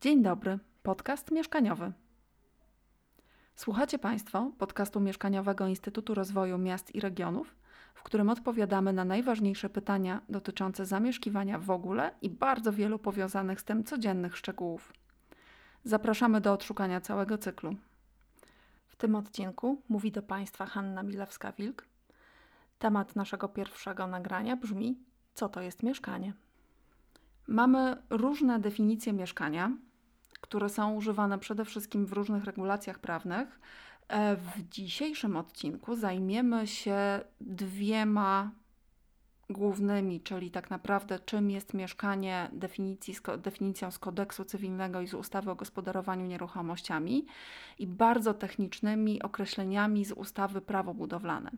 Dzień dobry, podcast mieszkaniowy. Słuchacie Państwo podcastu mieszkaniowego Instytutu Rozwoju Miast i Regionów, w którym odpowiadamy na najważniejsze pytania dotyczące zamieszkiwania w ogóle i bardzo wielu powiązanych z tym codziennych szczegółów. Zapraszamy do odszukania całego cyklu. W tym odcinku mówi do Państwa Hanna Milewska-Wilk. Temat naszego pierwszego nagrania brzmi: Co to jest mieszkanie? Mamy różne definicje mieszkania, które są używane przede wszystkim w różnych regulacjach prawnych. E, w dzisiejszym odcinku zajmiemy się dwiema głównymi, czyli tak naprawdę czym jest mieszkanie definicji, definicją z kodeksu cywilnego i z ustawy o gospodarowaniu nieruchomościami i bardzo technicznymi określeniami z ustawy prawo budowlane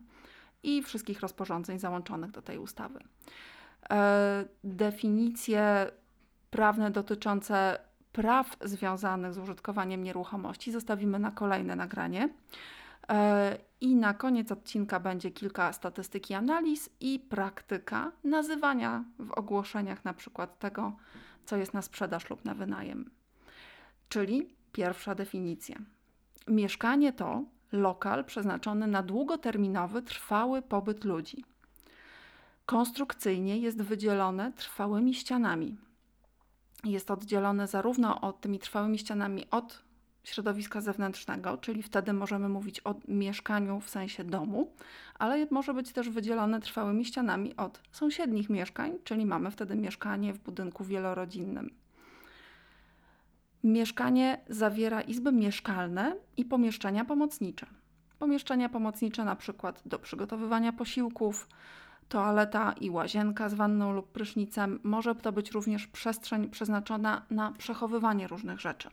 i wszystkich rozporządzeń załączonych do tej ustawy. E, definicje prawne dotyczące praw związanych z użytkowaniem nieruchomości zostawimy na kolejne nagranie. E, I na koniec odcinka będzie kilka statystyk i analiz i praktyka nazywania w ogłoszeniach na przykład tego, co jest na sprzedaż lub na wynajem. Czyli pierwsza definicja. Mieszkanie to lokal przeznaczony na długoterminowy, trwały pobyt ludzi. Konstrukcyjnie jest wydzielone trwałymi ścianami, jest oddzielone zarówno od tymi trwałymi ścianami od środowiska zewnętrznego, czyli wtedy możemy mówić o mieszkaniu w sensie domu, ale może być też wydzielone trwałymi ścianami od sąsiednich mieszkań, czyli mamy wtedy mieszkanie w budynku wielorodzinnym. Mieszkanie zawiera izby mieszkalne i pomieszczenia pomocnicze. Pomieszczenia pomocnicze na przykład do przygotowywania posiłków, toaleta i łazienka z wanną lub prysznicem. Może to być również przestrzeń przeznaczona na przechowywanie różnych rzeczy.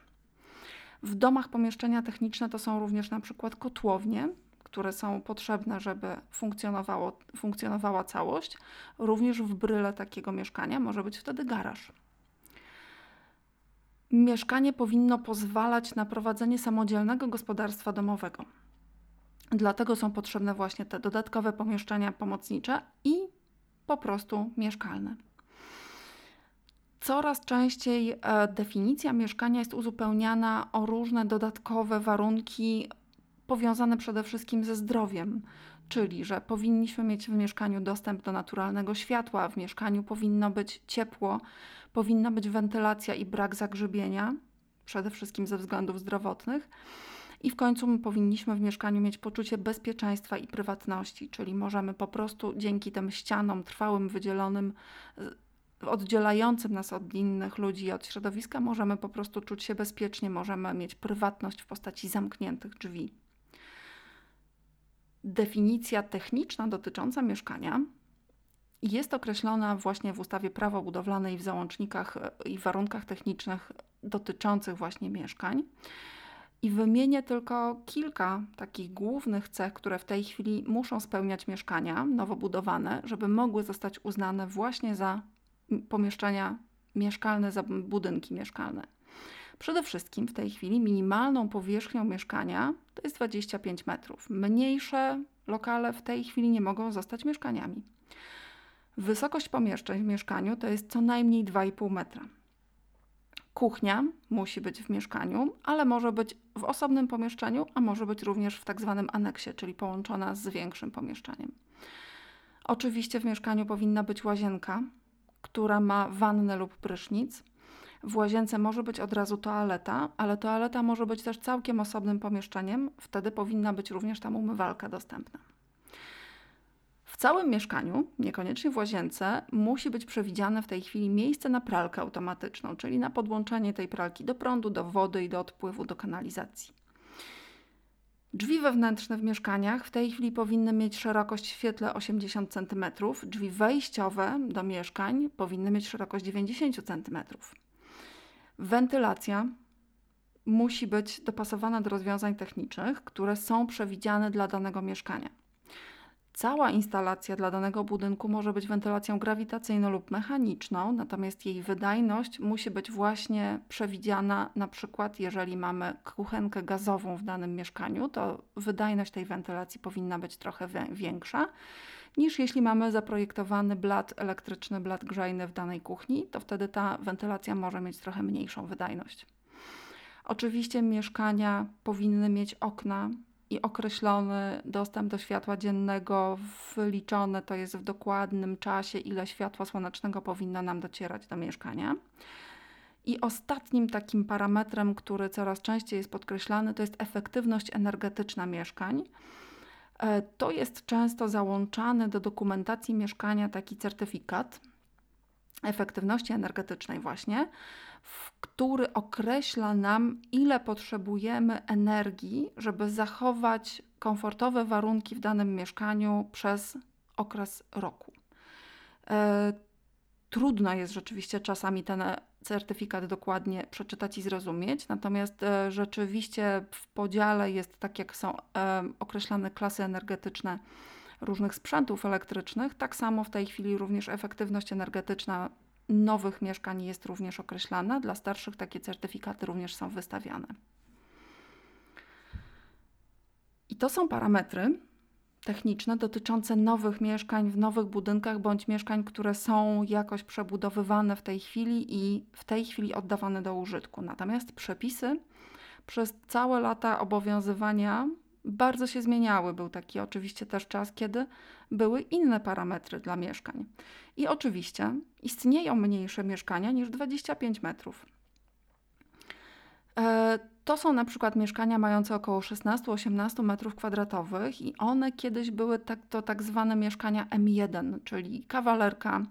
W domach pomieszczenia techniczne to są również na przykład kotłownie, które są potrzebne, żeby funkcjonowało, funkcjonowała całość. Również w bryle takiego mieszkania może być wtedy garaż. Mieszkanie powinno pozwalać na prowadzenie samodzielnego gospodarstwa domowego. Dlatego są potrzebne właśnie te dodatkowe pomieszczenia pomocnicze i po prostu mieszkalne. Coraz częściej e, definicja mieszkania jest uzupełniana o różne dodatkowe warunki powiązane przede wszystkim ze zdrowiem, czyli że powinniśmy mieć w mieszkaniu dostęp do naturalnego światła, w mieszkaniu powinno być ciepło, powinna być wentylacja i brak zagrzybienia, przede wszystkim ze względów zdrowotnych. I w końcu my powinniśmy w mieszkaniu mieć poczucie bezpieczeństwa i prywatności, czyli możemy po prostu dzięki tym ścianom trwałym, wydzielonym, oddzielającym nas od innych ludzi i od środowiska, możemy po prostu czuć się bezpiecznie, możemy mieć prywatność w postaci zamkniętych drzwi. Definicja techniczna dotycząca mieszkania jest określona właśnie w ustawie prawo budowlane i w załącznikach i warunkach technicznych dotyczących właśnie mieszkań. I wymienię tylko kilka takich głównych cech, które w tej chwili muszą spełniać mieszkania nowo budowane, żeby mogły zostać uznane właśnie za pomieszczenia mieszkalne, za budynki mieszkalne. Przede wszystkim w tej chwili minimalną powierzchnią mieszkania to jest 25 metrów. Mniejsze lokale w tej chwili nie mogą zostać mieszkaniami. Wysokość pomieszczeń w mieszkaniu to jest co najmniej 2,5 metra. Kuchnia musi być w mieszkaniu, ale może być w osobnym pomieszczeniu, a może być również w tak zwanym aneksie, czyli połączona z większym pomieszczeniem. Oczywiście w mieszkaniu powinna być łazienka, która ma wannę lub prysznic. W łazience może być od razu toaleta, ale toaleta może być też całkiem osobnym pomieszczeniem, wtedy powinna być również tam umywalka dostępna. W całym mieszkaniu, niekoniecznie w łazience, musi być przewidziane w tej chwili miejsce na pralkę automatyczną, czyli na podłączenie tej pralki do prądu, do wody i do odpływu do kanalizacji. Drzwi wewnętrzne w mieszkaniach w tej chwili powinny mieć szerokość w świetle 80 cm, drzwi wejściowe do mieszkań powinny mieć szerokość 90 cm. Wentylacja musi być dopasowana do rozwiązań technicznych, które są przewidziane dla danego mieszkania. Cała instalacja dla danego budynku może być wentylacją grawitacyjną lub mechaniczną, natomiast jej wydajność musi być właśnie przewidziana, na przykład jeżeli mamy kuchenkę gazową w danym mieszkaniu, to wydajność tej wentylacji powinna być trochę większa niż jeśli mamy zaprojektowany blat elektryczny, blat grzejny w danej kuchni, to wtedy ta wentylacja może mieć trochę mniejszą wydajność. Oczywiście mieszkania powinny mieć okna i określony dostęp do światła dziennego, wyliczone to jest w dokładnym czasie, ile światła słonecznego powinno nam docierać do mieszkania. I ostatnim takim parametrem, który coraz częściej jest podkreślany, to jest efektywność energetyczna mieszkań. E, to jest często załączany do dokumentacji mieszkania taki certyfikat efektywności energetycznej, właśnie, który określa nam, ile potrzebujemy energii, żeby zachować komfortowe warunki w danym mieszkaniu przez okres roku. E, trudno jest rzeczywiście czasami ten certyfikat dokładnie przeczytać i zrozumieć, natomiast e, rzeczywiście w podziale jest tak, jak są e, określane klasy energetyczne różnych sprzętów elektrycznych, tak samo w tej chwili również efektywność energetyczna nowych mieszkań jest również określana. Dla starszych takie certyfikaty również są wystawiane. I to są parametry techniczne dotyczące nowych mieszkań w nowych budynkach bądź mieszkań, które są jakoś przebudowywane w tej chwili i w tej chwili oddawane do użytku. Natomiast przepisy przez całe lata obowiązywania bardzo się zmieniały. Był taki oczywiście też czas, kiedy były inne parametry dla mieszkań. I oczywiście istnieją mniejsze mieszkania niż 25 metrów. E, to są na przykład mieszkania mające około 16-18 metrów kwadratowych i one kiedyś były tak, to tak zwane mieszkania M1, czyli kawalerka,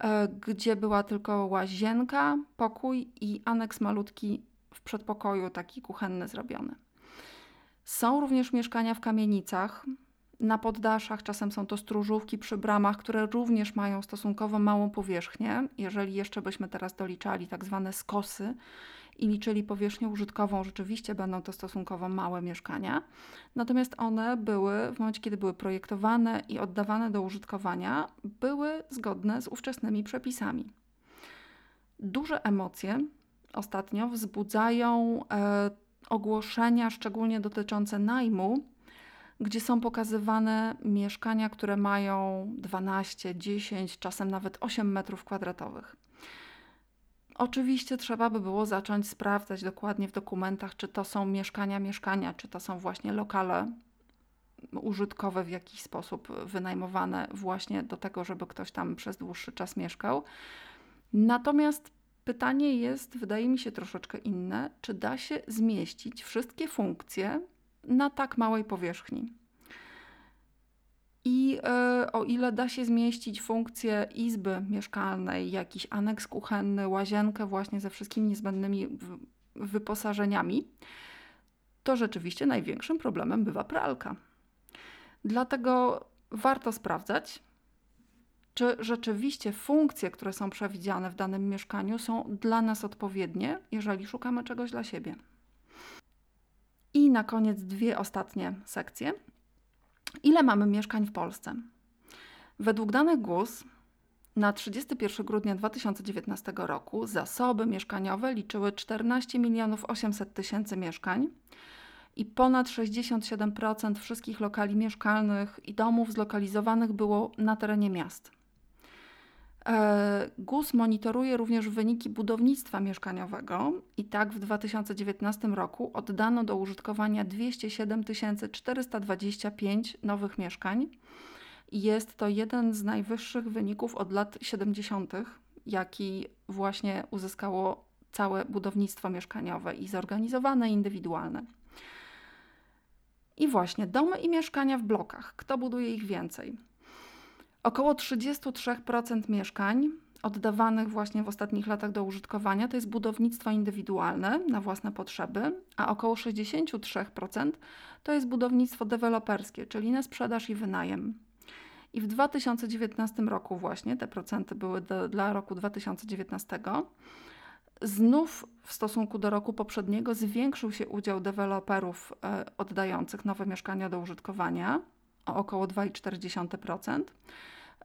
e, gdzie była tylko łazienka, pokój i aneks malutki w przedpokoju, taki kuchenny zrobiony. Są również mieszkania w kamienicach, na poddaszach, czasem są to stróżówki przy bramach, które również mają stosunkowo małą powierzchnię. Jeżeli jeszcze byśmy teraz doliczali tak zwane skosy i liczyli powierzchnię użytkową, rzeczywiście będą to stosunkowo małe mieszkania. Natomiast one były, w momencie kiedy były projektowane i oddawane do użytkowania, były zgodne z ówczesnymi przepisami. Duże emocje ostatnio wzbudzają e, ogłoszenia, szczególnie dotyczące najmu, gdzie są pokazywane mieszkania, które mają 12, 10, czasem nawet 8 metrów kwadratowych. Oczywiście trzeba by było zacząć sprawdzać dokładnie w dokumentach, czy to są mieszkania, mieszkania, czy to są właśnie lokale użytkowe w jakiś sposób wynajmowane właśnie do tego, żeby ktoś tam przez dłuższy czas mieszkał. Natomiast pytanie jest, wydaje mi się, troszeczkę inne: czy da się zmieścić wszystkie funkcje na tak małej powierzchni. I e, o ile da się zmieścić funkcję izby mieszkalnej, jakiś aneks kuchenny, łazienkę właśnie ze wszystkimi niezbędnymi wyposażeniami, to rzeczywiście największym problemem bywa pralka. Dlatego warto sprawdzać, czy rzeczywiście funkcje, które są przewidziane w danym mieszkaniu, są dla nas odpowiednie, jeżeli szukamy czegoś dla siebie. I na koniec dwie ostatnie sekcje. Ile mamy mieszkań w Polsce? Według danych GUS na 31 grudnia 2019 roku zasoby mieszkaniowe liczyły 14 milionów 800 tysięcy mieszkań i ponad 67% wszystkich lokali mieszkalnych i domów zlokalizowanych było na terenie miast. E, GUS monitoruje również wyniki budownictwa mieszkaniowego i tak w 2019 roku oddano do użytkowania 207 425 nowych mieszkań. Jest to jeden z najwyższych wyników od lat 70., jaki właśnie uzyskało całe budownictwo mieszkaniowe i zorganizowane, indywidualne. I właśnie domy i mieszkania w blokach. Kto buduje ich więcej? Około 33% mieszkań oddawanych właśnie w ostatnich latach do użytkowania to jest budownictwo indywidualne na własne potrzeby, a około 63% to jest budownictwo deweloperskie, czyli na sprzedaż i wynajem. I w 2019 roku właśnie, te procenty były do, dla roku 2019, znów w stosunku do roku poprzedniego zwiększył się udział deweloperów e, oddających nowe mieszkania do użytkowania o około 2,4%.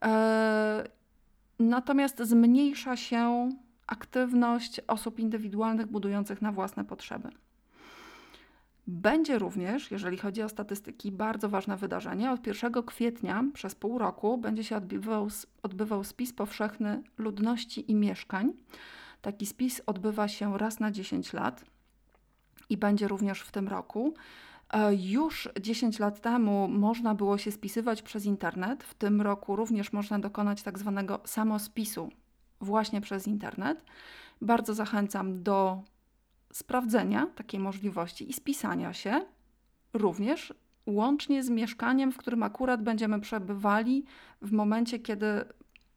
E, natomiast zmniejsza się aktywność osób indywidualnych budujących na własne potrzeby. Będzie również, jeżeli chodzi o statystyki, bardzo ważne wydarzenie. Od 1 kwietnia przez pół roku będzie się odbywał, odbywał spis powszechny ludności i mieszkań. Taki spis odbywa się raz na 10 lat. i będzie również w tym roku. E, już 10 lat temu można było się spisywać przez internet. W tym roku również można dokonać tak zwanego samospisu właśnie przez internet. Bardzo zachęcam do sprawdzenia takiej możliwości i spisania się również łącznie z mieszkaniem, w którym akurat będziemy przebywali w momencie, kiedy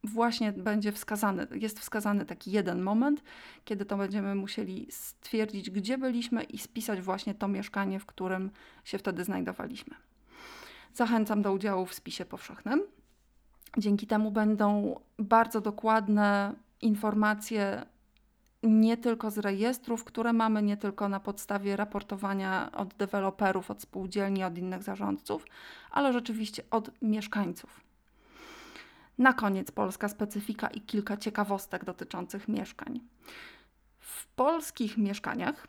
właśnie będzie wskazany, jest wskazany taki jeden moment, kiedy to będziemy musieli stwierdzić, gdzie byliśmy i spisać właśnie to mieszkanie, w którym się wtedy znajdowaliśmy. Zachęcam do udziału w spisie powszechnym. Dzięki temu będą bardzo dokładne informacje nie tylko z rejestrów, które mamy, nie tylko na podstawie raportowania od deweloperów, od spółdzielni, od innych zarządców, ale rzeczywiście od mieszkańców. Na koniec polska specyfika i kilka ciekawostek dotyczących mieszkań. W polskich mieszkaniach,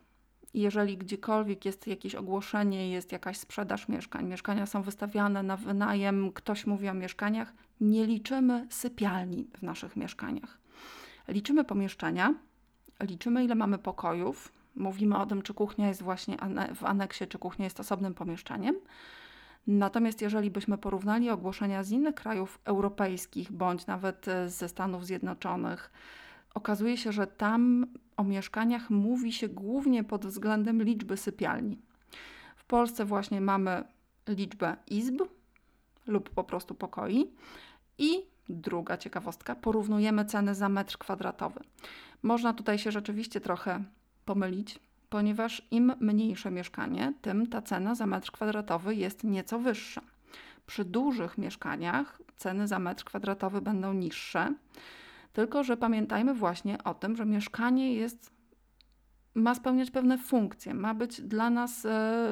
jeżeli gdziekolwiek jest jakieś ogłoszenie, jest jakaś sprzedaż mieszkań, mieszkania są wystawiane na wynajem, ktoś mówi o mieszkaniach, nie liczymy sypialni w naszych mieszkaniach. Liczymy pomieszczenia, liczymy ile mamy pokojów, mówimy o tym, czy kuchnia jest właśnie w aneksie, czy kuchnia jest osobnym pomieszczeniem. Natomiast jeżeli byśmy porównali ogłoszenia z innych krajów europejskich bądź nawet e, ze Stanów Zjednoczonych, okazuje się, że tam o mieszkaniach mówi się głównie pod względem liczby sypialni. W Polsce właśnie mamy liczbę izb lub po prostu pokoi i druga ciekawostka, porównujemy ceny za metr kwadratowy. Można tutaj się rzeczywiście trochę pomylić, ponieważ im mniejsze mieszkanie, tym ta cena za metr kwadratowy jest nieco wyższa. Przy dużych mieszkaniach ceny za metr kwadratowy będą niższe, tylko że pamiętajmy właśnie o tym, że mieszkanie jest, ma spełniać pewne funkcje, ma być dla nas e,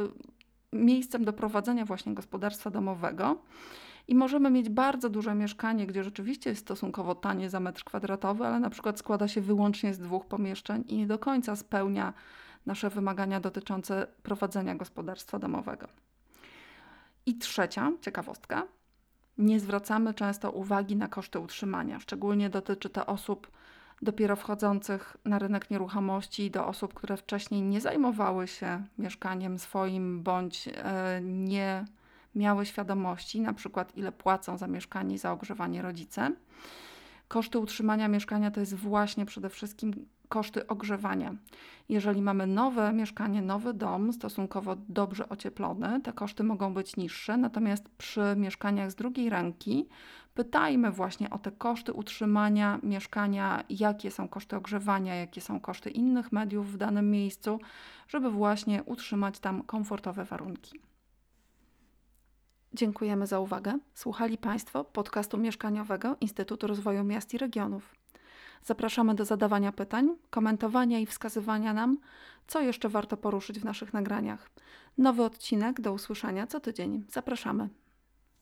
miejscem do prowadzenia właśnie gospodarstwa domowego. I możemy mieć bardzo duże mieszkanie, gdzie rzeczywiście jest stosunkowo tanie za metr kwadratowy, ale na przykład składa się wyłącznie z dwóch pomieszczeń i nie do końca spełnia nasze wymagania dotyczące prowadzenia gospodarstwa domowego. I trzecia ciekawostka. Nie zwracamy często uwagi na koszty utrzymania. Szczególnie dotyczy to osób dopiero wchodzących na rynek nieruchomości, do osób, które wcześniej nie zajmowały się mieszkaniem swoim bądź e, nie miały świadomości, na przykład ile płacą za mieszkanie i za ogrzewanie rodzice. Koszty utrzymania mieszkania to jest właśnie przede wszystkim koszty ogrzewania. Jeżeli mamy nowe mieszkanie, nowy dom, stosunkowo dobrze ocieplony, te koszty mogą być niższe, natomiast przy mieszkaniach z drugiej ręki pytajmy właśnie o te koszty utrzymania mieszkania, jakie są koszty ogrzewania, jakie są koszty innych mediów w danym miejscu, żeby właśnie utrzymać tam komfortowe warunki. Dziękujemy za uwagę. Słuchali Państwo podcastu mieszkaniowego Instytutu Rozwoju Miast i Regionów. Zapraszamy do zadawania pytań, komentowania i wskazywania nam, co jeszcze warto poruszyć w naszych nagraniach. Nowy odcinek do usłyszenia co tydzień. Zapraszamy.